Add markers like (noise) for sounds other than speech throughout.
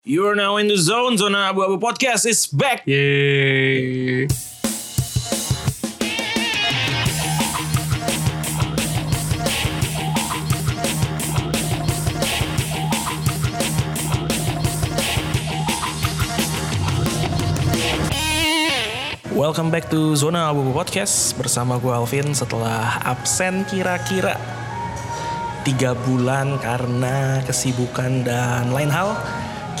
You are now in the zone. Zona Abu Abu Podcast is back. Yeay. Welcome back to Zona Abu Abu Podcast bersama gue Alvin setelah absen kira-kira tiga bulan karena kesibukan dan lain hal.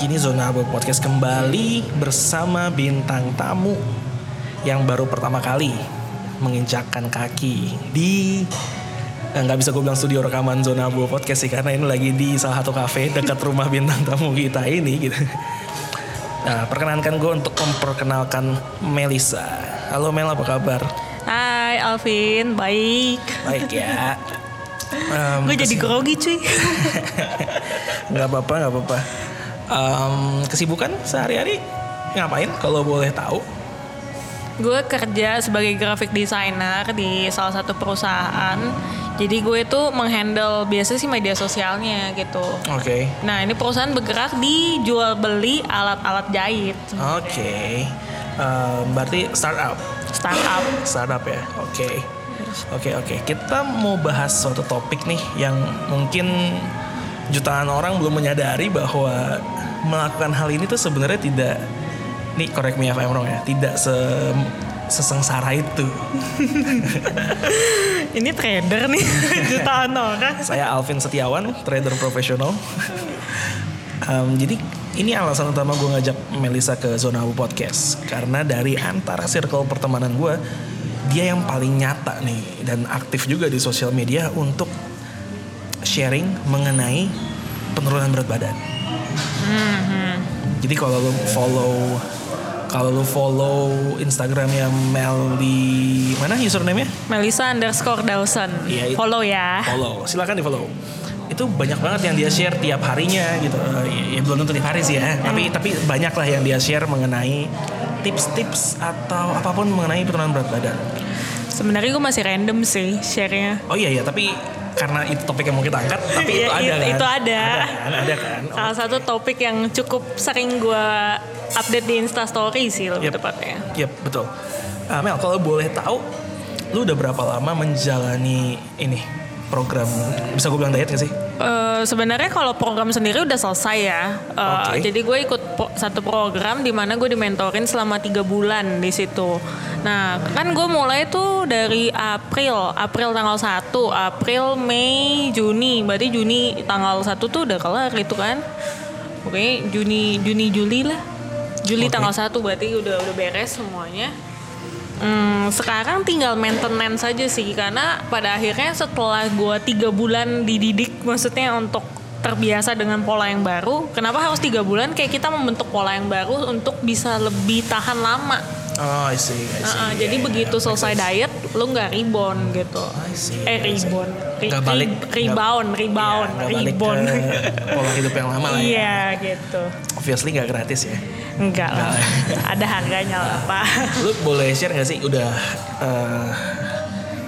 Kini Zona Abu Podcast kembali bersama bintang tamu yang baru pertama kali menginjakkan kaki di eh, nggak bisa gue bilang studio rekaman Zona Abu Podcast sih karena ini lagi di salah satu cafe dekat rumah bintang tamu kita ini gitu. Nah, perkenankan gue untuk memperkenalkan Melisa. Halo Mel, apa kabar? Hai Alvin, baik. Baik ya. Um, Gue jadi grogi cuy. (laughs) Nggak apa-apa, nggak apa-apa. Em, kesibukan sehari-hari ngapain kalau boleh tahu? gue kerja sebagai graphic designer di salah satu perusahaan. Jadi gue itu menghandle biasa sih media sosialnya gitu. Oke. Nah ini perusahaan bergerak di jual beli alat-alat jahit, Oke. Em, berarti startup. startup. (laughs) Startup ya. Oke. Oke, oke. Kita mau bahas suatu topik nih yang mungkin jutaan orang belum menyadari bahwa melakukan hal ini tuh sebenarnya tidak nih correct me if I'm wrong ya, tidak se sesengsara itu. (laughs) Ini trader nih (laughs) jutaan orang. Saya Alvin Setiawan, trader profesional. Em, jadi ini alasan utama gue ngajak Melisa ke Zona Abu Podcast karena dari antara circle pertemanan gue dia yang paling nyata nih dan aktif juga di sosial media untuk sharing mengenai penurunan berat badan. Jadi kalau lu follow kalau lu follow Instagramnya Mel di mana username-nya? Melisa underscore Dawson. Iya. Follow ya. follow silakan di follow itu banyak banget yang dia share tiap harinya gitu Eh, ya belum tentu tiap hari sih ya tapi tapi banyak lah yang dia share mengenai tips-tips atau apa pun mengenai penurunan berat badan Sebenarnya gue masih random sih share-nya. oh iya ya tapi karena itu topik yang mau kita angkat tapi itu Iya, ada itu- kan itu ada. ada kan ada kan Oh, Salah satu topik yang cukup sering gue update di Instastory sih lebih Yep. tepatnya. Yep, betul Ah, Mel kalau boleh tahu lu udah berapa lama menjalani ini program bisa gue bilang diet gak sih Eh, Sebenarnya kalau program sendiri udah selesai ya. Eh, Oke. Jadi gue ikut pro- satu program di mana gue dimentorin selama tiga bulan di situ. Nah kan gue mulai tuh dari April, April tanggal 1, April, Mei, Juni. Berarti Juni tanggal 1 tuh udah kelar itu kan. Oke, Juni, Juni, Juli lah. Juli Oke. tanggal 1 berarti udah udah beres semuanya. Hmm, sekarang tinggal maintenance saja sih karena pada akhirnya setelah gua tiga bulan dididik maksudnya untuk terbiasa dengan pola yang baru kenapa harus tiga bulan? Kayak kita membentuk pola yang baru untuk bisa lebih tahan lama oh I see, I see. Nah, jadi Iya, begitu iya, selesai diet lu nggak rebound gitu. I see, eh rebound. Re- balik, re- rebound rebound iya, nggak balik rebound. ke pola hidup yang lama lah ya. iya gitu. Obviously nggak gratis ya. enggak lah. (laughs) Ada harganya lah pak. Lu boleh share nggak sih udah eh,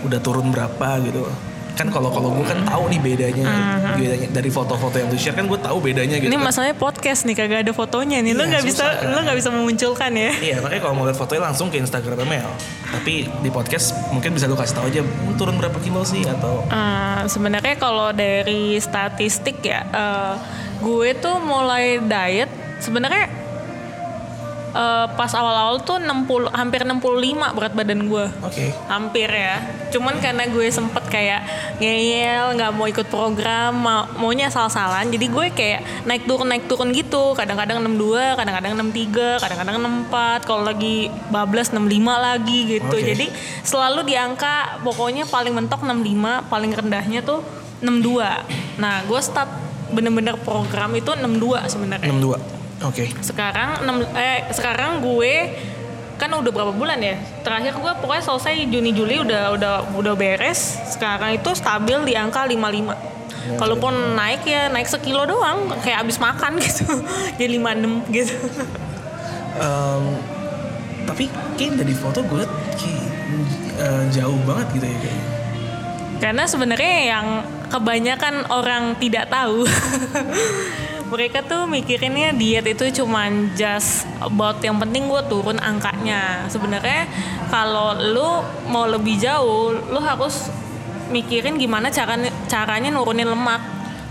udah turun berapa gitu? Kan kalau kalau gue kan tahu nih bedanya, bedanya dari foto-foto yang lu share kan gue tahu bedanya gitu. Ini kan. masalahnya podcast nih kagak ada fotonya nih. lu Iya, nggak bisa kan. lu nggak bisa memunculkan ya. Iya makanya kalau mau lihat fotonya langsung ke Instagram Mel. Tapi di podcast mungkin bisa lu kasih tahu aja "Hmm, turun berapa kilo sih atau Eh, sebenarnya kalau dari statistik ya, eh, gue tuh mulai diet sebenarnya eh, pas awal-awal tuh 60 hampir 65 berat badan gue. oke. Hampir ya. Cuman karena gue sempet kayak ngeyel, nggak mau ikut program, mau, maunya asal-asalan. Jadi gue kayak naik turun naik turun gitu. Kadang-kadang 62, kadang-kadang 63, kadang-kadang 64. Kalau lagi bablas 65 lagi gitu. Oke. Jadi selalu di angka pokoknya paling mentok 65, paling rendahnya tuh 62. Nah, gue start bener-bener program itu 62 sebenarnya. 62. Oke. Sekarang enam- eh sekarang gue kan udah berapa bulan ya? Terakhir gue pokoknya selesai Juni Juli udah udah udah beres. Sekarang itu stabil di angka 55. Kalaupun naik ya naik sekilo doang kayak abis makan (laughs) gitu. Jadi 56 gitu. Em, tapi kayak dari foto gue liat kayak eh, jauh banget gitu ya kayaknya. Karena sebenarnya yang kebanyakan orang tidak tahu (laughs) mereka tuh mikirinnya diet itu cuman just about yang penting gue turun angkanya. Sebenarnya kalau lu mau lebih jauh lu harus mikirin gimana cara caranya nurunin lemak.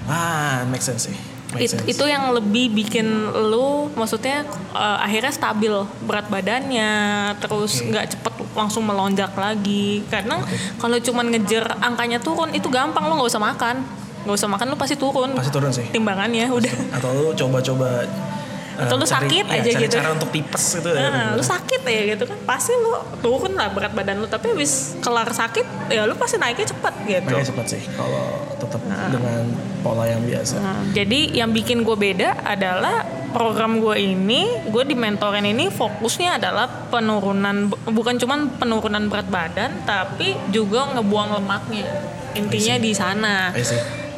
Ah, make sense sih. Make It- sense. itu yang lebih bikin lu maksudnya eh, akhirnya stabil berat badannya terus nggak cepet langsung melonjak lagi. Karena kalau cuman ngejar angkanya turun itu gampang lu nggak usah makan nggak usah makan lu pasti turun pasti turun sih. timbangannya udah Atau lu coba-coba eh, Atau lu cari- sakit ya, aja cari gitu. cara untuk tipes gitu. ya. Nah, lu sakit ya gitu kan pasti lu turun lah berat badan lu tapi habis kelar sakit ya lu pasti naiknya cepat gitu Makanya cepat sih kalau tetap dengan pola yang biasa. Nah, jadi yang bikin gue beda adalah program gue ini, gue di mentorin ini fokusnya adalah penurunan, bukan cuman penurunan berat badan, tapi juga ngebuang lemaknya. Intinya di sana.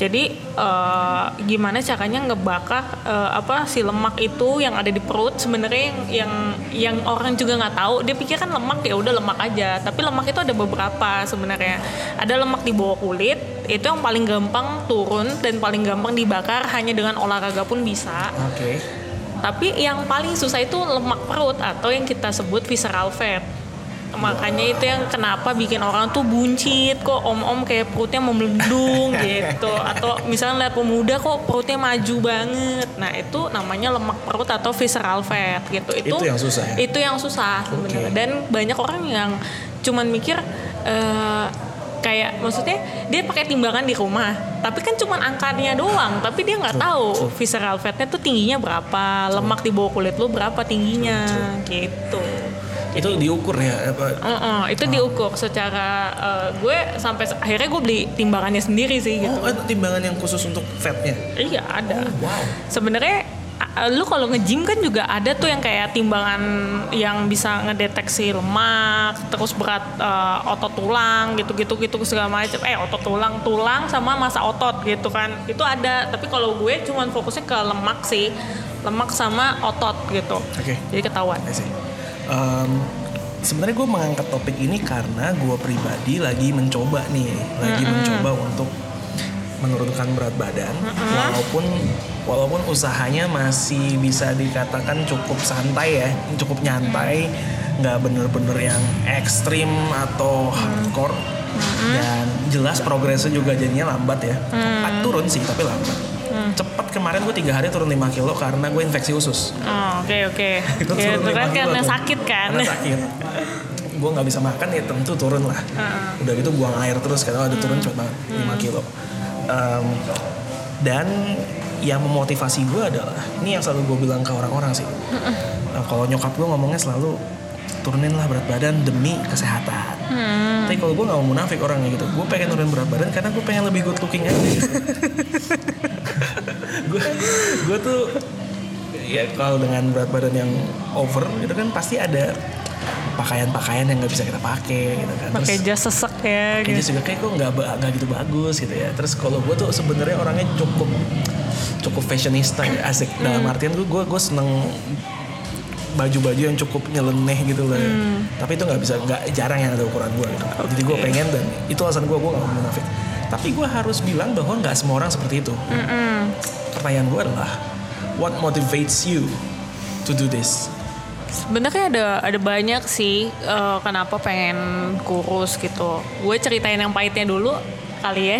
Jadi eh, gimana caranya ngebakar eh, apa si lemak itu yang ada di perut? Sebenarnya yang yang yang orang juga nggak tahu. Dia pikir kan lemak ya udah lemak aja. Tapi lemak itu ada beberapa sebenarnya. Ada lemak di bawah kulit itu yang paling gampang turun dan paling gampang dibakar hanya dengan olahraga pun bisa. Oke. tapi yang paling susah itu lemak perut atau yang kita sebut visceral fat makanya itu yang kenapa bikin orang tuh buncit kok om-om kayak perutnya membelendung (laughs) gitu. Atau misalnya lihat pemuda kok perutnya maju banget. Nah itu namanya lemak perut atau visceral fat gitu. Itu Itu yang susah ya? itu yang susah sebenarnya Oke. dan banyak orang yang cuman mikir eh, kayak maksudnya dia pakai timbangan di rumah tapi kan cuman angkanya doang tapi dia nggak tahu visceral fatnya tuh tingginya berapa lemak di bawah kulit lu berapa tingginya gitu Itu diukur ya apa? Heeh, itu diukur secara eh, gue sampai akhirnya gue beli timbangannya sendiri sih gitu Oh, ada timbangan yang khusus untuk fatnya. iya ada Wow. sebenarnya lu kalau nge-gym kan juga ada tuh yang kayak timbangan yang bisa ngedeteksi lemak, terus berat eh, otot tulang gitu-gitu gitu segala macam. Eh otot tulang, tulang sama masa otot gitu kan. Itu ada, tapi kalau gue cuman fokusnya ke lemak sih. Lemak sama otot gitu. Oke. Jadi ketahuan. Em, sebenarnya gue mengangkat topik ini karena gue pribadi lagi mencoba nih, lagi mencoba untuk menurunkan berat badan, walaupun walaupun usahanya masih bisa dikatakan cukup santai ya, cukup nyantai, nggak bener-bener yang ekstrim atau hardcore, dan jelas progresnya juga jadinya lambat ya, cepat turun sih tapi lambat. Cepat kemarin gue tiga hari turun 5 kilo karena gue infeksi usus. Oh, Oke oke. (laughs) Itu Ya, Itu kan lima karena tuh. sakit kan. Karena sakit. gue nggak bisa makan ya tentu turun lah. Udah gitu buang air terus karena ada turun cepet banget 5 kilo. Em, dan yang memotivasi gue adalah ini yang selalu gue bilang ke orang-orang sih. Nah, kalau nyokap gue ngomongnya selalu turunin lah berat badan demi kesehatan. Tapi kalau gue nggak mau munafik orangnya gitu, gue pengen turunin berat badan karena gue pengen lebih good looking aja. Gitu. (laughs) gue gue tuh ya kalau dengan berat badan yang over itu kan pasti ada pakaian-pakaian yang nggak bisa kita pakai gitu kan. Pakai jas sesek ya gitu. juga kayak kok nggak nggak gitu bagus gitu ya. Terus kalau gue tuh sebenarnya orangnya cukup cukup fashionista ya asik dalam artian gue gue seneng baju-baju yang cukup nyeleneh gitu loh. ya. Tapi itu nggak bisa nggak jarang yang ada ukuran gue gitu. Jadi gue pengen dan itu alasan gue gue nggak mau munafik. Tapi gue harus bilang bahwa nggak semua orang seperti itu. Pertanyaan gue adalah what motivates you to do this? Sebenarnya ada ada banyak sih eh, kenapa pengen kurus gitu. Gue ceritain yang pahitnya dulu kali ya.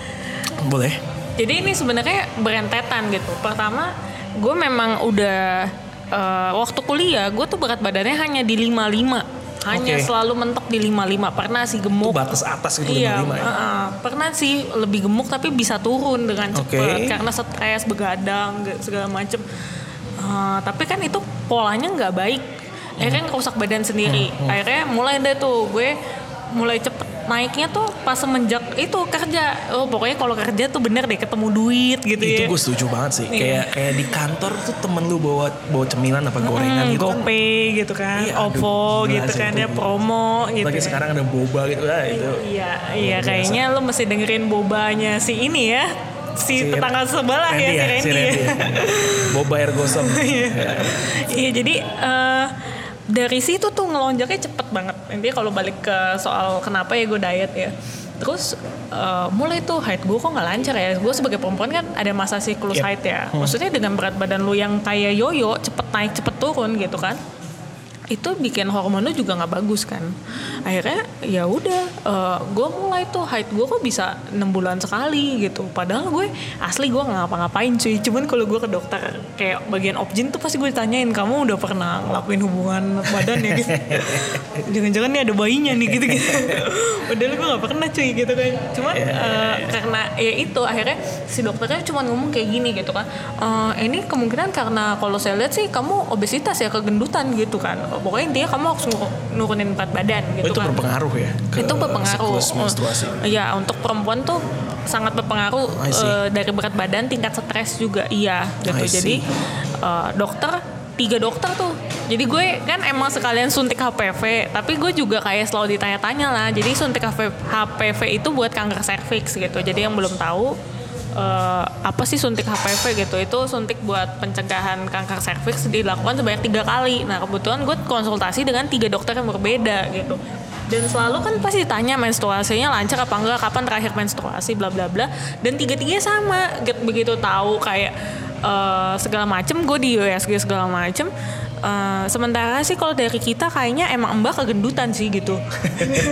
(laughs) Boleh? Jadi ini sebenarnya berentetan gitu. Pertama, gue memang udah eh, waktu kuliah gue tuh berat badannya hanya di 55. Hanya Oke. selalu mentok di 55. Pernah sih Itu gemuk. batas atas gitu Iya, 55 ya? uh-uh. pernah sih lebih gemuk tapi bisa turun dengan cepat karena stres, begadang, segala macem. Uh, tapi kan itu polanya nggak baik. Akhirnya ngerusak badan sendiri. Akhirnya mulai deh tuh gue mulai cepet naiknya tuh pas semenjak itu kerja. Oh pokoknya kalau kerja tuh bener deh ketemu duit gitu itu ya. gue setuju banget sih Iya. kayak kayak di kantor tuh temen lu bawa bawa cemilan apa gorengan Hmm, gitu kan GoPay gitu kan, Iya, aduh, OVO gila gitu sih kan itu. ya promo gitu. lagi ya. sekarang ada boba gitu ah, itu Iya, iya biasa. kayaknya lu mesti dengerin bobanya si ini ya. Si, Si tetangga sebelah ya, Randy si Randy. si Randy ya. boba air gosong (laughs) Iya, jadi eh, dari situ tuh ngelonjaknya cepet banget. Intinya kalau balik ke soal kenapa ya gue diet ya. terus uh, mulai tuh height gue kok nggak lancar ya gue sebagai perempuan kan ada masa siklus Yep. height ya maksudnya dengan berat badan lu yang kayak yoyo cepet naik cepet turun gitu kan itu bikin hormon lu juga nggak bagus kan. Akhirnya ya udah gue mulai tuh height gue kok bisa enam bulan sekali gitu. Padahal gue asli gue nggak ngapa-ngapain cuy. Cuman kalau gue ke dokter kayak bagian objin tuh pasti gue ditanyain kamu udah pernah ngelakuin hubungan badan ya? Gitu. (laughs) Jangan-jangan nih ada bayinya nih gitu gitu. (laughs) Padahal gue nggak pernah cuy gitu kan. Cuman eh, karena ya itu akhirnya si dokternya cuma ngomong kayak gini gitu kan. "Eh, ini kemungkinan karena kalau saya lihat sih kamu obesitas ya kegendutan gitu kan pokoknya intinya kamu harus nur- nurunin berat badan Oh, gitu itu kan. berpengaruh ya ke itu berpengaruh. menstruasi. Iya untuk perempuan tuh sangat berpengaruh eh, dari berat badan tingkat stres juga iya gitu. Jadi eh, dokter tiga dokter tuh. Jadi gue kan emang sekalian suntik HPV tapi gue juga kayak selalu ditanya-tanya lah. Jadi suntik HPV itu buat kanker serviks gitu. Jadi yang belum tahu eh, apa sih suntik HPV gitu? Itu suntik buat pencegahan kanker serviks dilakukan sebanyak tiga kali. Nah kebetulan gue konsultasi dengan tiga dokter yang berbeda gitu. Dan selalu kan pasti ditanya menstruasinya lancar apa enggak kapan terakhir menstruasi bla bla bla. Dan tiga tiganya sama Get- begitu tahu kayak eh, segala macem gue di USG segala macem Eh, sementara sih kalau dari kita kayaknya emang mbak kegendutan sih gitu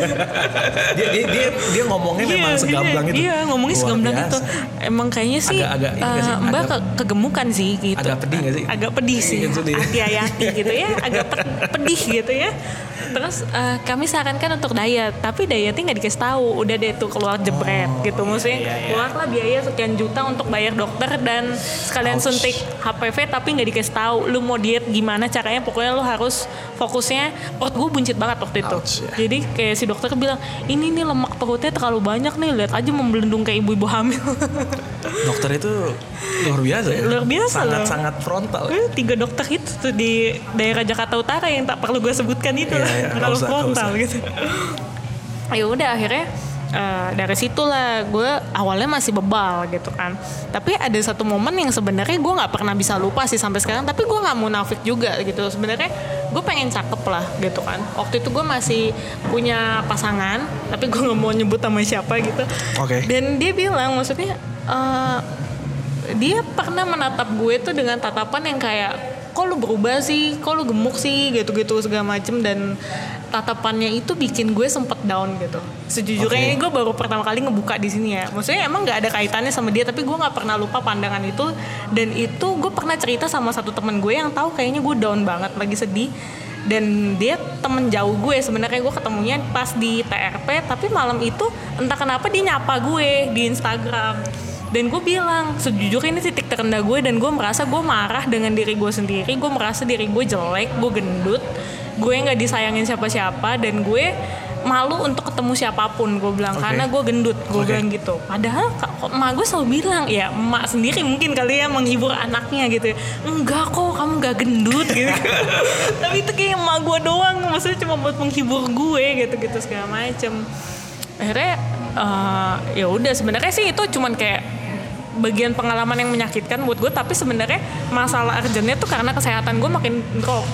(laughs) dia, dia dia dia ngomongnya memang Iya, segamblang iya, itu. Iya, ngomongnya Luar segamblang biasa. itu. Emang kayaknya sih, Agak- agak nggak sih? eh, Mbak Agak- ke- kegemukan sih gitu. Agak pedih nggak sih? Agak pedih sih. Iya. Hati-hati gitu ya, agak pe- pedih gitu ya. Terus eh, kami sarankan untuk diet, tapi dietnya nggak dikasih tahu. Udah deh tuh keluar jebret gitu. Maksudnya iya, iya. keluarlah biaya sekian juta untuk bayar dokter dan sekalian Ouch. suntik HPV tapi nggak dikasih tahu. Lu mau diet gimana caranya? Pokoknya lu harus fokusnya. Perut gue buncit banget waktu itu. Ouch, ya. Jadi kayak si dokter bilang, ini nih lemak perutnya terlalu banyak nih, lihat aja membelendung kayak ibu-ibu hamil. (laughs) Dokter itu luar biasa ya. Luar biasa Sangat loh. sangat frontal. Eh, Tiga dokter itu tuh di daerah Jakarta Utara yang tak perlu gue sebutkan itu (laughs) terlalu usah, nggak frontal usah. gitu. (laughs) ya udah akhirnya eh, dari situlah gue awalnya masih bebal gitu kan. Tapi ada satu momen yang sebenarnya gue nggak pernah bisa lupa sih sampai sekarang. Tapi gue nggak munafik juga gitu. Sebenarnya gue pengen cakep lah gitu kan. Waktu itu gue masih punya pasangan, tapi gue nggak mau nyebut sama siapa gitu. Oke. Dan dia bilang maksudnya eh, dia pernah menatap gue tuh dengan tatapan yang kayak kok lu berubah sih, kok lu gemuk sih gitu-gitu segala macem dan tatapannya itu bikin gue sempet down gitu. Sejujurnya ini gue baru pertama kali ngebuka di sini ya. Maksudnya emang nggak ada kaitannya sama dia, tapi gue nggak pernah lupa pandangan itu. Dan itu gue pernah cerita sama satu temen gue yang tahu kayaknya gue down banget, lagi sedih. Dan dia temen jauh gue sebenarnya gue ketemunya pas di TRP, tapi malam itu entah kenapa dia nyapa gue di Instagram dan gue bilang sejujurnya ini titik terendah gue dan gue merasa gue marah dengan diri gue sendiri gue merasa diri gue jelek gue gendut gue nggak disayangin siapa-siapa dan gue malu untuk ketemu siapa pun gue bilang Oke. karena gue gendut gue Oke. bilang gitu padahal kok emak gue selalu bilang ya emak sendiri mungkin kali ya menghibur anaknya gitu ya. enggak kok kamu nggak gendut gitu (laughs) tapi itu kayak emak gue doang maksudnya cuma buat menghibur gue gitu gitu segala macem akhirnya eh, ya udah sebenarnya sih itu cuman kayak bagian pengalaman yang menyakitkan buat gue tapi sebenarnya masalah urgentnya tuh karena kesehatan gue makin drop.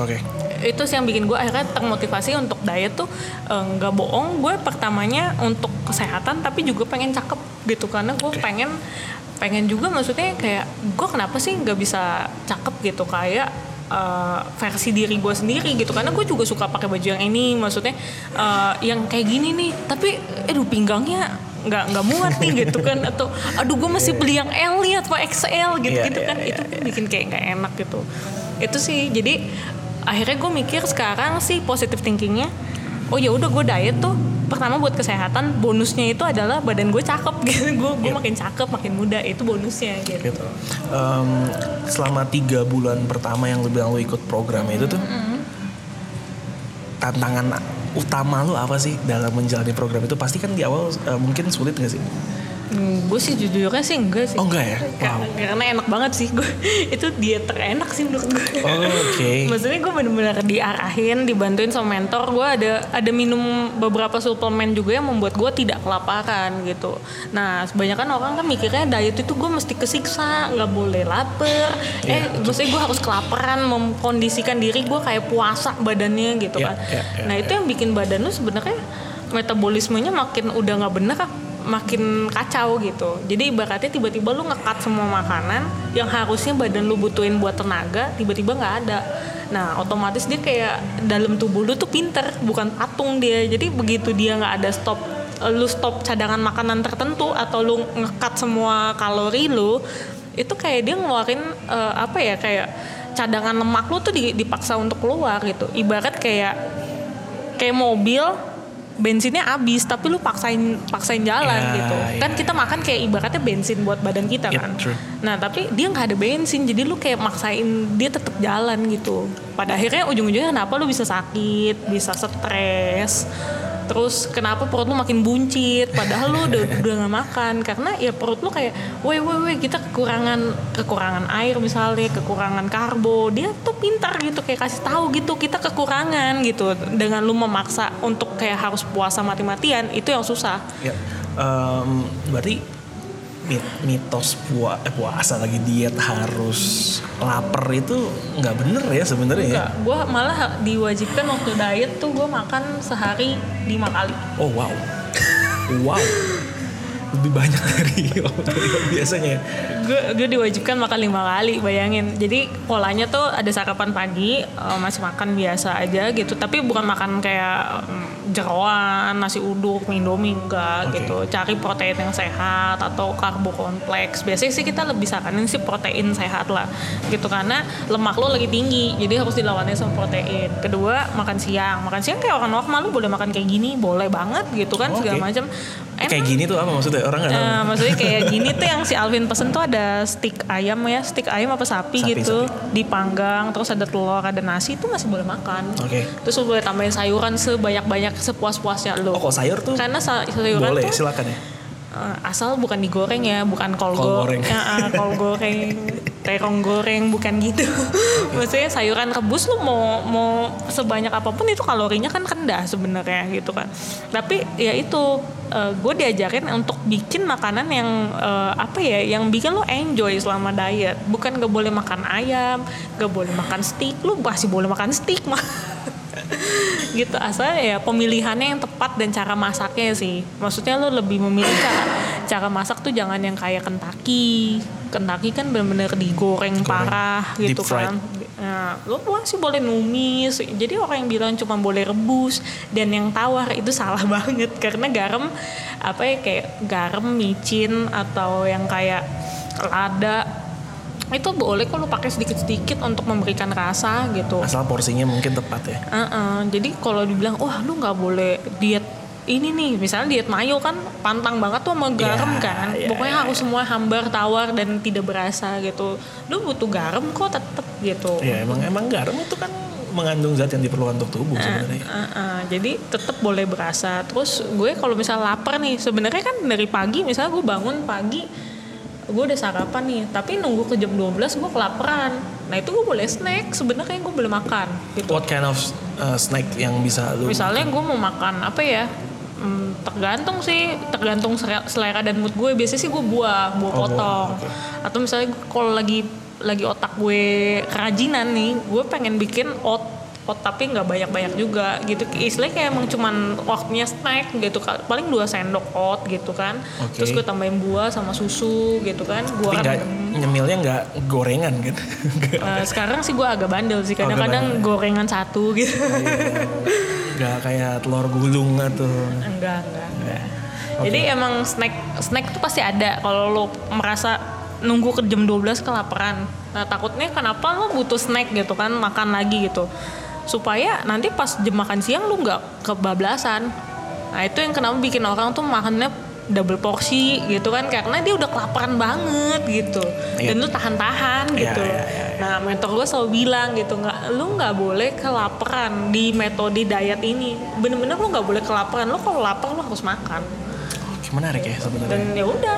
Oke. itu sih yang bikin gue akhirnya termotivasi untuk diet tuh eh, nggak bohong gue pertamanya untuk kesehatan tapi juga pengen cakep gitu. Karena gue pengen pengen juga maksudnya kayak gue kenapa sih nggak bisa cakep gitu? Kayak eh, versi diri gue sendiri gitu. Karena gue juga suka pakai baju yang ini maksudnya eh, yang kayak gini nih. Tapi aduh pinggangnya nggak nggak muat nih gitu kan. Atau aduh gue masih beli yang L nih atau XL gitu gitu Iya, kan. iya, itu bikin kayak nggak enak gitu. Itu sih jadi akhirnya gue mikir sekarang sih positive thinkingnya oh ya udah gue diet tuh pertama buat kesehatan bonusnya itu adalah badan gue cakep. (laughs) Gitu gue gue Yep. makin cakep makin muda itu bonusnya gitu, Gitu. Em, selama tiga bulan pertama yang bilang lu ikut program itu tuh, tantangan utama lu apa sih dalam menjalani program itu? Pasti kan di awal eh, mungkin sulit gak sih? Hmm, gue sih jujurnya sih enggak sih Oh enggak ya? Wow. karena enak banget sih gue (laughs) itu diet terenak sih menurut gue Oh, Oke. (laughs) Maksudnya gue bener-bener diarahin, dibantuin sama mentor. Gue ada ada minum beberapa suplemen juga yang membuat gue tidak kelaparan gitu. Nah, kebanyakan orang kan mikirnya diet itu gue mesti kesiksa, nggak boleh lapar. eh, maksudnya gue harus kelaparan, memkondisikan diri gue kayak puasa badannya gitu Iya, kan. iya, iya, nah itu yang bikin badan lu sebenarnya metabolismenya makin udah nggak bener makin kacau gitu. Jadi ibaratnya tiba-tiba lu ngekat semua makanan yang harusnya badan lu butuhin buat tenaga tiba-tiba nggak ada. Nah otomatis dia kayak dalam tubuh lu tuh pinter bukan patung dia. Jadi begitu dia nggak ada stop lu stop cadangan makanan tertentu atau lu ngekat semua kalori lu itu kayak dia ngeluarin uh, apa ya kayak cadangan lemak lu tuh dipaksa untuk keluar gitu. Ibarat kayak kayak mobil bensinnya habis tapi lu paksain paksain jalan yeah, gitu kan yeah. kita makan kayak ibaratnya bensin buat badan kita kan true. nah tapi dia nggak ada bensin jadi lu kayak maksain dia tetap jalan gitu pada akhirnya ujung-ujungnya kenapa lu bisa sakit bisa stres terus kenapa perut lu makin buncit? Padahal lu udah (laughs) udah gak makan. Karena ya perut lu kayak woi woi woi kita kekurangan kekurangan air misalnya kekurangan karbo. Dia tuh pintar gitu kayak kasih tahu gitu kita kekurangan gitu. Dengan lu memaksa untuk kayak harus puasa mati-matian itu yang susah. Ya um, berarti mitos pua, eh, puasa lagi diet harus lapar itu nggak bener ya sebenarnya ya? Gue malah diwajibkan waktu diet tuh gue makan sehari lima kali. Oh wow, wow, lebih banyak dari (laughs) biasanya. Gue gue diwajibkan makan lima kali, bayangin. Jadi polanya tuh ada sarapan pagi uh, masih makan biasa aja gitu, tapi bukan makan kayak um, jeroan, nasi uduk, indomie enggak okay. gitu. Cari protein yang sehat atau karbo kompleks. Biasanya sih kita lebih saranin sih protein sehat lah gitu karena lemak lo lagi tinggi. Jadi harus dilawannya sama protein. Kedua, makan siang. Makan siang kayak orang normal lo boleh makan kayak gini, boleh banget gitu kan oh, segala okay. macam. Kayak gini tuh apa maksudnya? Orang nggak uh, maksudnya kayak gini tuh yang si Alvin pesen tuh ada stick ayam ya, stick ayam apa sapi, sapi gitu, sapi. dipanggang, terus ada telur, ada nasi itu masih boleh makan. Oke. Okay. Terus boleh tambahin sayuran sebanyak-banyak sepuas-puasnya lo. Oh, kok sayur tuh? Karena sayuran boleh, tuh silakan ya. Uh, asal bukan digoreng ya, bukan kol, kol goreng. Ya, uh, kol (laughs) goreng, terong goreng, bukan gitu. Okay. Maksudnya sayuran rebus lu mau mau sebanyak apa pun itu kalorinya kan rendah sebenarnya gitu kan. Tapi ya itu uh, gue diajarin untuk bikin makanan yang uh, apa ya, yang bikin lo enjoy selama diet. Bukan gak boleh makan ayam, gak boleh makan steak, lu masih boleh makan steak mah. (laughs) gitu asal ya pemilihannya yang tepat dan cara masaknya sih maksudnya lo lebih memilih cara cara masak tuh jangan yang kayak Kentucky Kentucky kan bener-bener digoreng Goreng. parah gitu kan Nah, lo masih boleh numis. Jadi orang yang bilang cuma boleh rebus dan yang tawar itu salah (laughs) banget karena garam apa ya kayak garam micin atau yang kayak lada itu boleh kalau pakai sedikit-sedikit untuk memberikan rasa gitu asal porsinya mungkin tepat ya uh -uh. jadi kalau dibilang wah lu nggak boleh diet ini nih misalnya diet mayo kan pantang banget tuh sama garam yeah, kan. yeah, pokoknya yeah, harus yeah. semua hambar tawar dan tidak berasa gitu. Lu butuh garam kok tetep gitu. Ya yeah, emang emang garam itu kan mengandung zat yang diperlukan untuk tubuh uh, sebenarnya. uh, uh, jadi tetap boleh berasa. Terus gue kalau misalnya lapar nih sebenarnya kan dari pagi misalnya gue bangun pagi gue udah sarapan nih. Tapi nunggu ke jam 12 gue kelaparan. Nah itu gue boleh snack. Sebenarnya gue boleh makan gitu. what kind of uh, snack yang bisa lu misalnya gue mau makan apa ya hmm, tergantung sih tergantung selera dan mood gue. Biasanya sih gue buah buah oh, potong. Buah. Okay. atau misalnya kalau lagi lagi otak gue kerajinan nih gue pengen bikin oat oh tapi nggak banyak-banyak juga gitu. Istilahnya kayak emang cuman waktunya snack gitu kan. Paling dua sendok oat gitu kan. Okay. terus gue tambahin buah sama susu gitu kan. Buah tapi nyemilnya nggak gorengan gitu uh, sekarang sih gue agak bandel sih. Kadang-kadang oh, gorengan satu gitu. Iya. Nggak kayak telur gulung atau enggak enggak, enggak. Okay. jadi emang snack snack tuh pasti ada. Kalau lo merasa nunggu ke jam 12 kelaparan. Nah takutnya kenapa lo butuh snack gitu kan makan lagi gitu. Supaya nanti pas jam makan siang lu nggak kebablasan. Nah itu yang kenapa bikin orang tuh makannya double porsi gitu kan karena dia udah kelaparan banget gitu yeah. dan lu tahan-tahan iya, gitu yeah, yeah, yeah. nah mentor gue selalu bilang gitu nggak lu nggak boleh kelaparan di metode diet ini bener-bener lu nggak boleh kelaparan lu kalau lapar lu harus makan menarik ya sebenarnya. Dan ya udah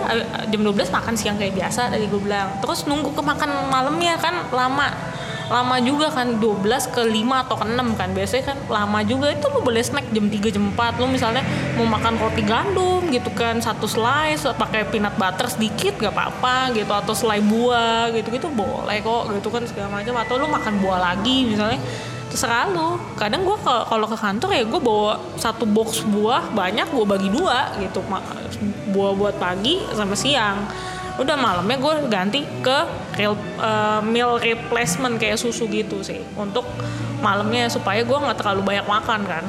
jam 12 makan siang kayak biasa tadi gue bilang. Terus nunggu ke makan malamnya kan lama lama juga kan 12 ke 5 atau ke 6 kan. Biasanya kan lama juga. Itu lu boleh snack jam 3 jam 4 lu misalnya mau makan roti gandum gitu kan satu slice pakai peanut butter sedikit gak apa-apa gitu. Atau selai buah gitu gitu boleh kok gitu kan segala macam. Atau lu makan buah lagi misalnya. Terserah lu. Kadang gue kalau ke kantor ya gue bawa satu box buah banyak gue bagi dua gitu. Buah buat pagi sama siang udah malamnya gue ganti ke real, eh, meal replacement kayak susu gitu sih. Untuk malamnya supaya gue nggak terlalu banyak makan kan.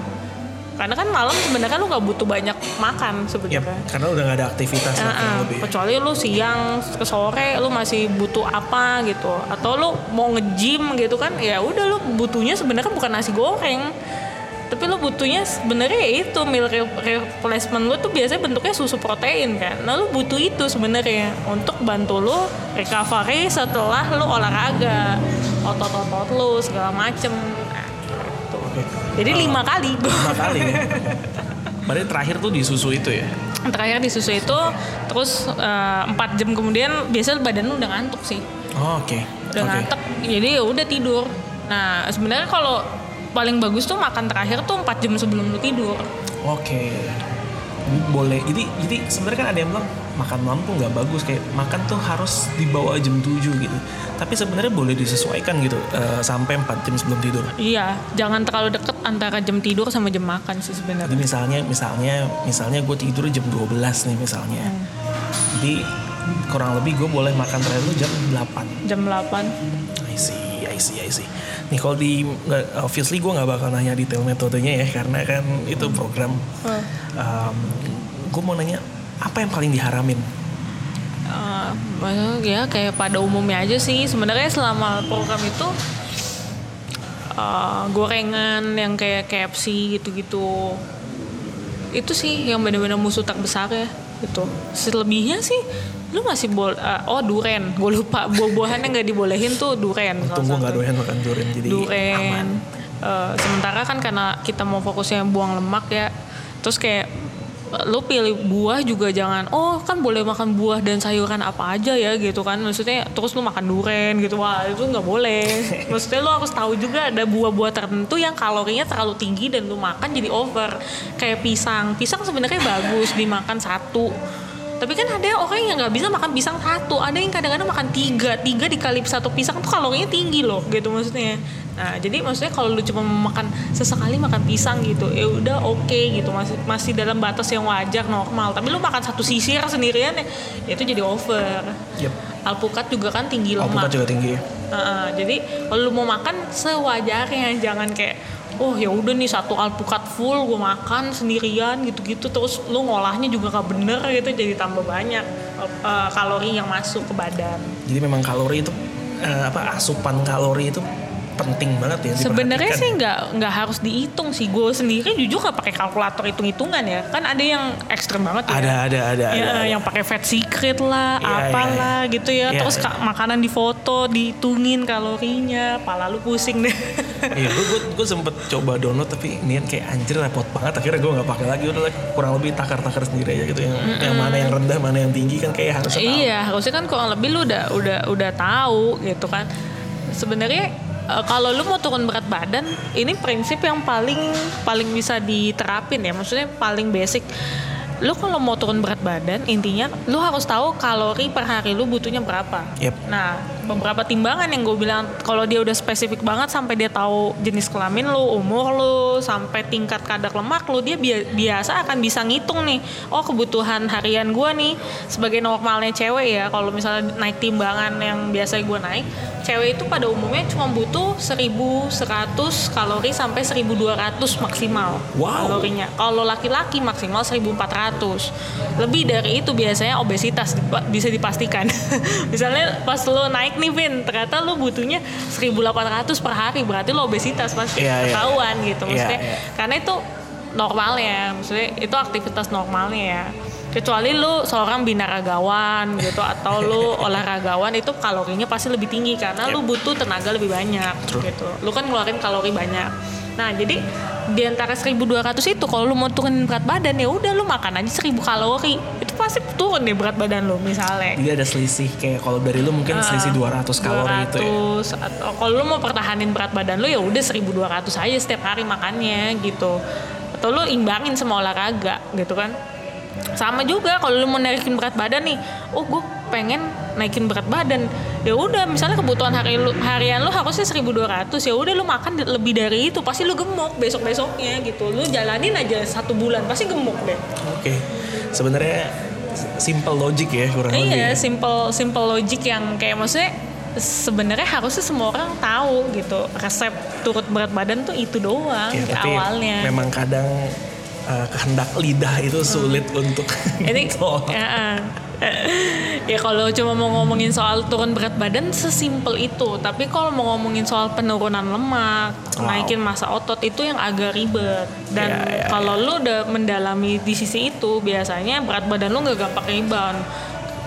Karena kan malam sebenarnya lu nggak butuh banyak makan Yap, sebenarnya. karena udah nggak ada aktivitas kurang Heeh, lebih. kecuali lu siang ke sore lu masih butuh apa gitu. Atau lu mau nge-gym gitu kan ya udah lu butuhnya sebenarnya bukan nasi goreng tapi lu butuhnya sebenarnya ya itu meal re- replacement lu tuh biasanya bentuknya susu protein kan nah lu butuh itu sebenarnya untuk bantu lu recovery setelah lu olahraga otot-otot lu segala macem nah, gitu. Jadi lima kali Lima kali. (laughs) Berarti terakhir tuh di susu itu ya? terakhir di susu itu terus eh, empat jam kemudian biasanya badan lu udah ngantuk sih Oh, Oke. udah Oke. ngantuk jadi ya udah tidur nah sebenarnya kalau paling bagus tuh makan terakhir tuh 4 jam sebelum lu tidur Oke. Boleh. Jadi jadi sebenarnya kan ada yang bilang makan malam tuh nggak bagus kayak makan tuh harus di bawah jam 7 gitu. Tapi sebenarnya boleh disesuaikan gitu eh, sampai 4 jam sebelum tidur. iya jangan terlalu deket antara jam tidur sama jam makan sih Jadi sebenarnya misalnya misalnya misalnya gue tidur jam 12 nih misalnya. Hmm. Jadi kurang lebih gue boleh makan terakhir tuh jam 8. jam 8 I see, I see, I see. Nih kalau di obviously gue nggak bakal nanya detail metodenya ya karena kan itu program. gue mau nanya apa yang paling diharamin? Maksudnya ya kayak pada umumnya aja sih sebenarnya selama program itu eh, gorengan yang kayak KFC gitu-gitu itu sih yang benar-benar musuh terbesar ya gitu selebihnya sih lu masih bol eh, oh duren. Gue lupa buah-buahan yang nggak dibolehin tuh duren. Tunggu nggak satu. doyan makan durian jadi aman. duren Eh, sementara kan karena kita mau fokusnya buang lemak ya terus kayak lu pilih buah juga jangan oh kan boleh makan buah dan sayuran apa aja ya gitu kan. Maksudnya terus lu makan duren gitu. Wah itu nggak boleh. (laughs) Maksudnya lu harus tahu juga ada buah-buah tertentu yang kalorinya terlalu tinggi dan lu makan jadi over. Kayak pisang. Pisang sebenarnya bagus dimakan satu tapi kan ada orang yang nggak bisa makan pisang satu ada yang kadang-kadang makan tiga tiga dikali satu pisang tuh kalorinya tinggi loh gitu maksudnya nah jadi maksudnya kalau lu cuma makan sesekali makan pisang gitu ya udah oke gitu masih masih dalam batas yang wajar normal tapi lu makan satu sisir sendirian ya ya itu jadi over Yep. alpukat juga kan tinggi Alpukat lemak juga tinggi. Heeh, jadi kalau lu mau makan sewajarnya jangan kayak oh ya udah nih satu alpukat full gue makan sendirian gitu-gitu terus lu ngolahnya juga gak bener gitu jadi tambah banyak eh, kalori yang masuk ke badan. Jadi memang kalori itu eh, apa asupan kalori itu penting banget ya. Sebenarnya sih nggak nggak harus dihitung sih. Gue sendiri jujur gak pakai kalkulator hitung-hitungan ya. Kan ada yang ekstrem banget ya. ada ada ada. Ya, ada. yang pakai fat secret lah, Iya, apalah iya, iya. gitu ya. Iya, Terus ka- makanan di foto, dihitungin kalorinya, pala lu pusing deh. (laughs) Iya, gue gue gue sempet coba download tapi nian kayak anjir repot banget. Akhirnya gue nggak pakai lagi. Udah lah, kurang lebih takar-takar sendiri aja gitu. Yang, yang mana yang rendah, mana yang tinggi kan kayak harus. Iya, harusnya kan kurang lebih lu udah udah udah tahu gitu kan. Sebenarnya eh, kalau lu mau turun berat badan, ini prinsip yang paling paling bisa diterapin ya. Maksudnya paling basic. Lu kalau mau turun berat badan, intinya lu harus tahu kalori per hari lu butuhnya berapa. Yep. Nah, beberapa timbangan yang gue bilang kalau dia udah spesifik banget sampai dia tahu jenis kelamin lu, umur lu, sampai tingkat kadar lemak lu, dia bia- biasa akan bisa ngitung nih. Oh, kebutuhan harian gue nih sebagai normalnya cewek ya. Kalau misalnya naik timbangan yang biasa gue naik, cewek itu pada umumnya cuma butuh 1100 kalori sampai 1200 maksimal Wow. kalorinya. Kalau laki-laki maksimal 1400. Lebih dari itu biasanya obesitas bisa dipastikan. (laughs) Misalnya pas lo naik nih Vin, ternyata lo butuhnya 1800 per hari, berarti lo obesitas pasti Iya, iya. ketahuan gitu Iya, maksudnya. iya. Karena itu normalnya, maksudnya itu aktivitas normalnya ya. Kecuali lu seorang binaragawan gitu atau lu (laughs) olahragawan itu kalorinya pasti lebih tinggi karena lu butuh tenaga lebih banyak True. gitu. Lu kan ngeluarin kalori banyak. Nah, jadi di antara 1200 itu kalau lu mau turunin berat badan ya udah lu makan aja 1000 kalori. Itu pasti turun deh berat badan lu misalnya. Jadi ada selisih kayak kalau dari lu mungkin selisih 200 kalori itu ya. 200 atau kalau lu mau pertahanin berat badan lu ya udah 1200 aja setiap hari makannya gitu. Atau lu imbangin sama olahraga gitu kan. Sama juga kalau lu mau naikin berat badan nih, oh gue pengen naikin berat badan. ya udah misalnya kebutuhan hari lu, harian lu harusnya 1200 ya udah lu makan lebih dari itu pasti lu gemuk besok besoknya gitu lu jalanin aja satu bulan pasti gemuk deh Oke. Sebenarnya simple logic ya kurang lebih. iya ya. simple simple logic yang kayak maksudnya sebenarnya harusnya semua orang tahu gitu resep turut berat badan tuh itu doang Ya, awalnya memang kadang uh, kehendak lidah itu sulit untuk ini (laughs) ditolak. ya, kalau cuma mau ngomongin soal turun berat badan sesimpel itu. Tapi kalau mau ngomongin soal penurunan lemak Wow. naikin massa otot itu yang agak ribet. Dan Ya, ya, kalau lu udah mendalami di sisi itu biasanya berat badan lu nggak gampang rebound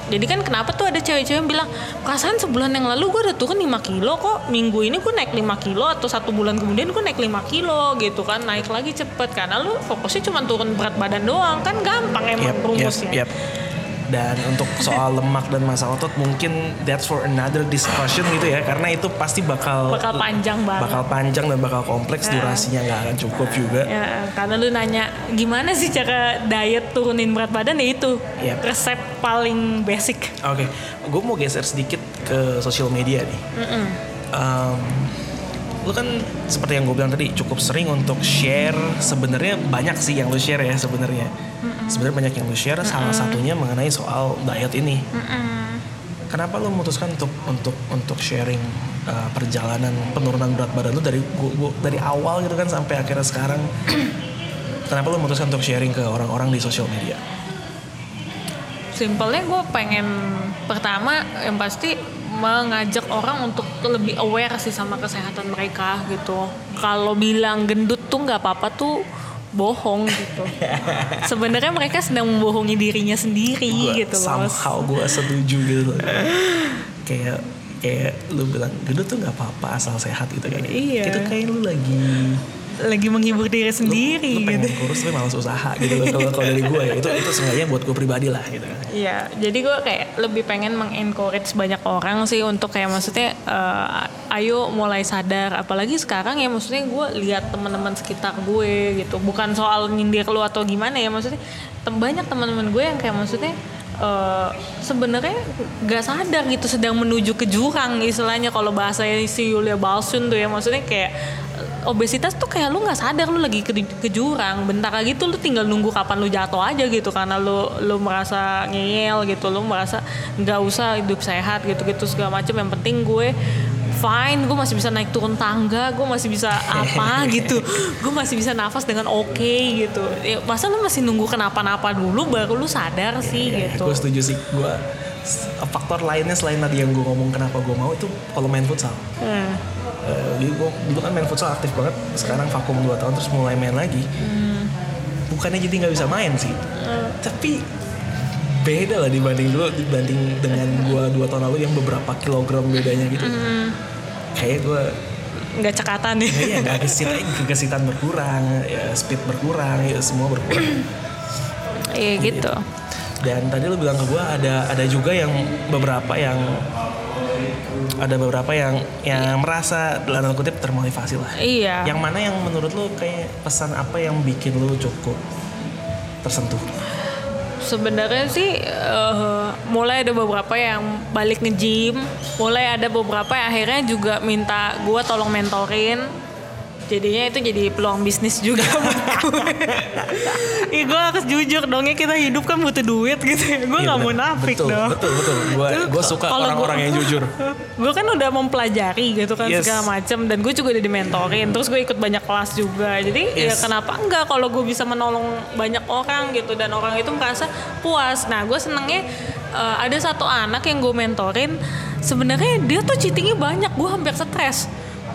jadi kan kenapa tuh ada cewek-cewek yang bilang perasaan sebulan yang lalu gue udah turun 5 kilo kok. Minggu ini gue naik 5 kilo atau satu bulan kemudian gue naik 5 kilo gitu kan. Naik lagi cepet karena lu fokusnya cuma turun berat badan doang. Kan gampang emang yap, rumusnya. yap. Dan untuk soal lemak dan massa otot mungkin that's for another discussion gitu ya karena itu pasti bakal bakal panjang banget bakal panjang dan bakal kompleks Ya. durasinya nggak akan cukup juga. Ya, karena lu nanya gimana sih cara diet turunin berat badan ya itu Yap. resep paling basic. Oke, gue mau geser sedikit ke sosial media nih. Em, lu kan seperti yang gue bilang tadi cukup sering untuk share. Sebenarnya banyak sih yang lu share ya sebenarnya. Sebenarnya banyak yang lu share. Salah satunya mengenai soal diet ini. Kenapa lu memutuskan untuk untuk untuk sharing uh, perjalanan penurunan berat badan lu dari gua, gua- dari awal gitu kan sampai akhirnya sekarang? (clears throat) Kenapa lu memutuskan untuk sharing ke orang-orang di sosial media? Simpelnya gue pengen pertama yang pasti mengajak orang untuk lebih aware sih sama kesehatan mereka gitu. Kalau bilang gendut tuh nggak apa-apa tuh bohong gitu. (laughs) Sebenarnya mereka sedang membohongi dirinya sendiri Gua gitu loh. somehow gue setuju gitu kayak kayak lu bilang gendut tuh nggak apa-apa asal sehat gitu kan Iya. itu kayak lu lagi Lagi menghibur diri lu, sendiri lu pengen gitu. kurus tapi malas usaha gitu loh kalau kalau dari gue ya itu itu sengaja buat gue pribadi lah gitu kan Iya, jadi gue kayak lebih pengen mengencourage banyak orang sih untuk kayak maksudnya eh, ayo mulai sadar. Apalagi sekarang ya maksudnya gue lihat teman-teman sekitar gue gitu. Bukan soal nyindir lu atau gimana ya maksudnya tem- banyak teman-teman gue yang kayak maksudnya eh, sebenarnya gak sadar gitu sedang menuju ke jurang istilahnya kalau bahasa si Yulia Balsun tuh ya maksudnya kayak eh, obesitas tuh kayak lu nggak sadar lu lagi ke, ke jurang bentar lagi tuh lu tinggal nunggu kapan lu jatuh aja gitu karena lu lu merasa ngeyel gitu lu merasa nggak usah hidup sehat gitu gitu segala macam yang penting gue fine gue masih bisa naik turun tangga gue masih bisa apa (laughs) gitu. Gue masih bisa nafas dengan oke gitu. Ya, masa lu masih nunggu kenapa-napa dulu baru lu sadar sih gitu. Gue setuju sih. Gue faktor lainnya selain tadi yang gue ngomong kenapa gue mau itu kalau main futsal. Hmm. Jadi gue dulu kan main futsal aktif banget. Sekarang vakum 2 tahun terus mulai main lagi. Bukannya jadi nggak bisa main sih. Tapi beda lah dibanding dulu dibanding dengan gue dua tahun lalu yang beberapa kilogram bedanya gitu. Kayak gue nggak cekatan nih ya nggak gesit kegesitan berkurang ya speed berkurang ya semua berkurang. Iya gitu. dan tadi lu bilang ke gue ada ada juga yang beberapa yang ada beberapa yang yang merasa dalam kutip termotivasi lah. Iya. Yang mana yang menurut lu kayak pesan apa yang bikin lu cukup tersentuh Sebenarnya sih eh, mulai ada beberapa yang balik nge-gym, mulai ada beberapa yang akhirnya juga minta gua tolong mentorin. Jadinya itu jadi peluang bisnis juga (laughs) buat gue. Ih gue harus jujur dong ya kita hidup kan butuh duit gitu ya. Gue Iya, nggak mau nafik betul, dong. betul betul. Gue gue suka orang-orang yang jujur. (laughs) gue kan udah mempelajari gitu kan Yes. segala macam dan gue juga udah dimentorin. Terus gue ikut banyak kelas juga. Jadi ya Yes. kenapa enggak kalau gue bisa menolong banyak orang gitu. Dan orang itu merasa puas. Nah gue senengnya eh, ada satu anak yang gue mentorin. Sebenarnya dia tuh cheatingnya banyak. Gue hampir stres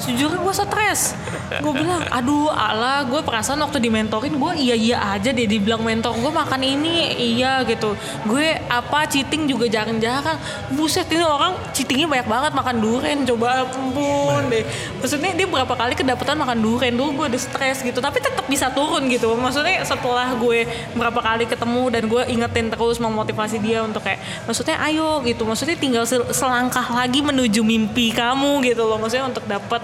sejujurnya gue stres. Gue bilang aduh Allah gue perasaan waktu dimentorin gue iya iya aja deh dibilang mentor gue makan ini iya gitu. Gue apa cheating juga jarang-jarang buset ini orang cheatingnya banyak banget makan durian coba ampun deh. Maksudnya dia berapa kali kedapatan makan durian dulu gue udah stres gitu tapi tetap bisa turun gitu. Maksudnya setelah gue berapa kali ketemu dan gue ingetin terus memotivasi dia untuk kayak maksudnya ayo gitu. Maksudnya tinggal sel- selangkah lagi menuju mimpi kamu gitu loh. Maksudnya untuk dapat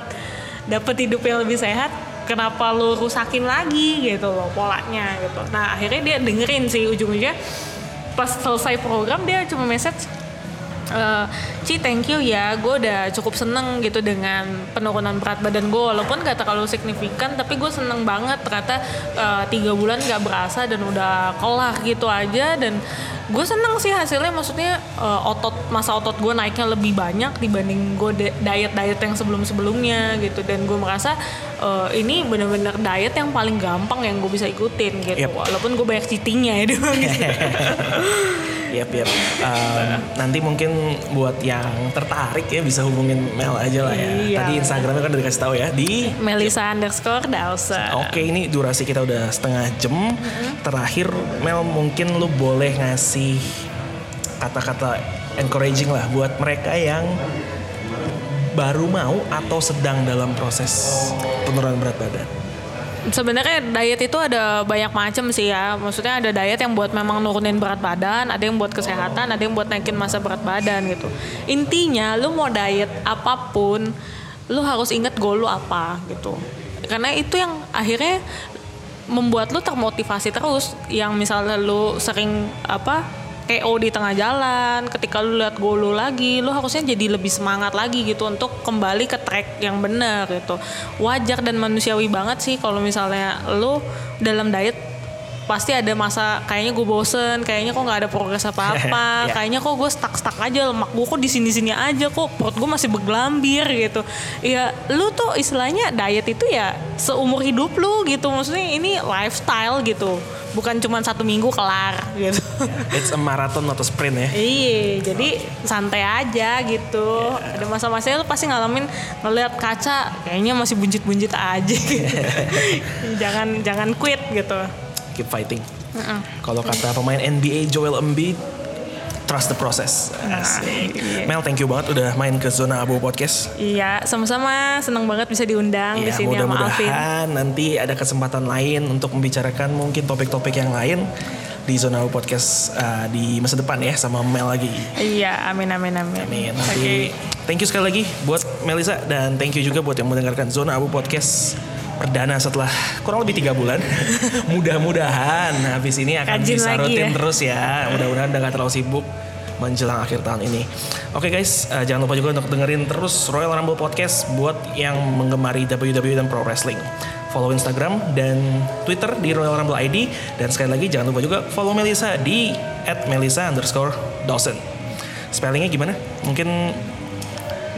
dapat hidup yang lebih sehat kenapa lu rusakin lagi gitu loh polanya gitu. Nah akhirnya dia dengerin sih ujung-ujungnya pas selesai program dia cuma message Eh, Ci thank you ya. Gue udah cukup seneng gitu dengan penurunan berat badan gue walaupun gak terlalu signifikan tapi gue seneng banget. Ternyata eh, tiga bulan gak berasa dan udah kelar gitu aja. Dan gue seneng sih hasilnya. Maksudnya eh, otot masa otot gue naiknya lebih banyak dibanding gue diet diet yang sebelum sebelumnya gitu. Dan gue merasa eh, ini bener-bener diet yang paling gampang yang gue bisa ikutin gitu. Yep. walaupun gue banyak cheatingnya ya (laughs) doang gitu. (laughs) Yap, yap. Um, nanti mungkin buat yang tertarik ya bisa hubungin Mel aja lah ya. Iya. Tadi Instagramnya kan udah dikasih tahu ya di Melisa underscore Dawson Oke ini durasi kita udah setengah jam. Mm-hmm. Terakhir Mel mungkin lu boleh ngasih kata-kata encouraging lah buat mereka yang baru mau atau sedang dalam proses penurunan berat badan. Sebenarnya diet itu ada banyak macam sih ya. Maksudnya ada diet yang buat memang nurunin berat badan, ada yang buat kesehatan, ada yang buat naikin masa berat badan gitu. Intinya lu mau diet apa pun, lu harus inget goal lu apa gitu. Karena itu yang akhirnya membuat lu termotivasi terus. Yang misalnya lu sering apa KO di tengah jalan, ketika lu lihat goal lu lagi, lu harusnya jadi lebih semangat lagi gitu untuk kembali ke track yang benar gitu. Wajar dan manusiawi banget sih kalau misalnya lu dalam diet pasti ada masa kayaknya gue bosen, kayaknya kok nggak ada progres apa-apa, (laughs) Ya. kayaknya kok gue stuck-stuck aja, lemak gue kok di sini-sini aja kok, perut gue masih bergelambir gitu. Ya lu tuh istilahnya diet itu ya seumur hidup lu gitu, maksudnya ini lifestyle gitu, bukan cuma satu minggu kelar gitu. It's a marathon not a sprint ya. Iya, jadi santai aja gitu. Ada masa-masanya lu pasti ngalamin ngeliat kaca, kayaknya masih buncit-buncit aja. (laughs) jangan jangan quit gitu. Keep fighting. Kalau kata pemain NBA Joel Embiid, trust the process. Asik. iya. Mel, thank you banget udah main ke Zona Abu Podcast. Iya, sama-sama seneng banget bisa diundang di Ya, sini sama Alvin. mudah-mudahan nanti ada kesempatan lain untuk membicarakan mungkin topik-topik yang lain di Zona Abu Podcast uh, di masa depan ya sama Mel lagi. Iya, amin amin amin. Amin. Nanti thank you sekali lagi buat Melisa dan thank you juga buat yang mendengarkan Zona Abu Podcast perdana setelah kurang lebih tiga bulan. (laughs) Mudah-mudahan habis ini akan Rajin bisa rutin ya. terus ya. Mudah-mudahan udah gak terlalu sibuk menjelang akhir tahun ini. Oke guys, eh, jangan lupa juga untuk dengerin terus Royal Rumble Podcast buat yang menggemari WWE dan Pro Wrestling. Follow Instagram dan Twitter di Royal Rumble ID dan sekali lagi jangan lupa juga follow Melisa di @melisa underscore Dawson. Spellingnya gimana? Mungkin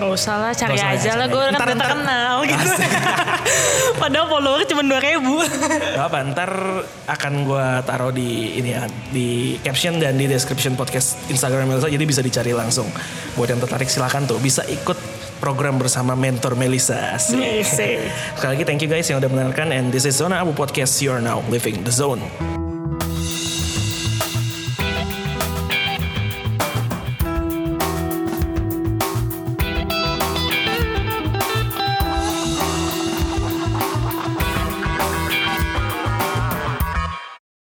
Gak usah lah, cari usah ya, aja lah. Gue kan Ntar- udah ntar- terkenal gitu. (laughs) Padahal follower cuma 2000 ribu. Gak apa, ntar akan gue taruh di ini ya, di caption dan di description podcast Instagram Melisa, jadi bisa dicari langsung. Buat yang tertarik silakan tuh, bisa ikut program bersama mentor Melisa. Sekali lagi thank you guys yang udah mendengarkan and this is Zona Abu Podcast. You are now living the zone.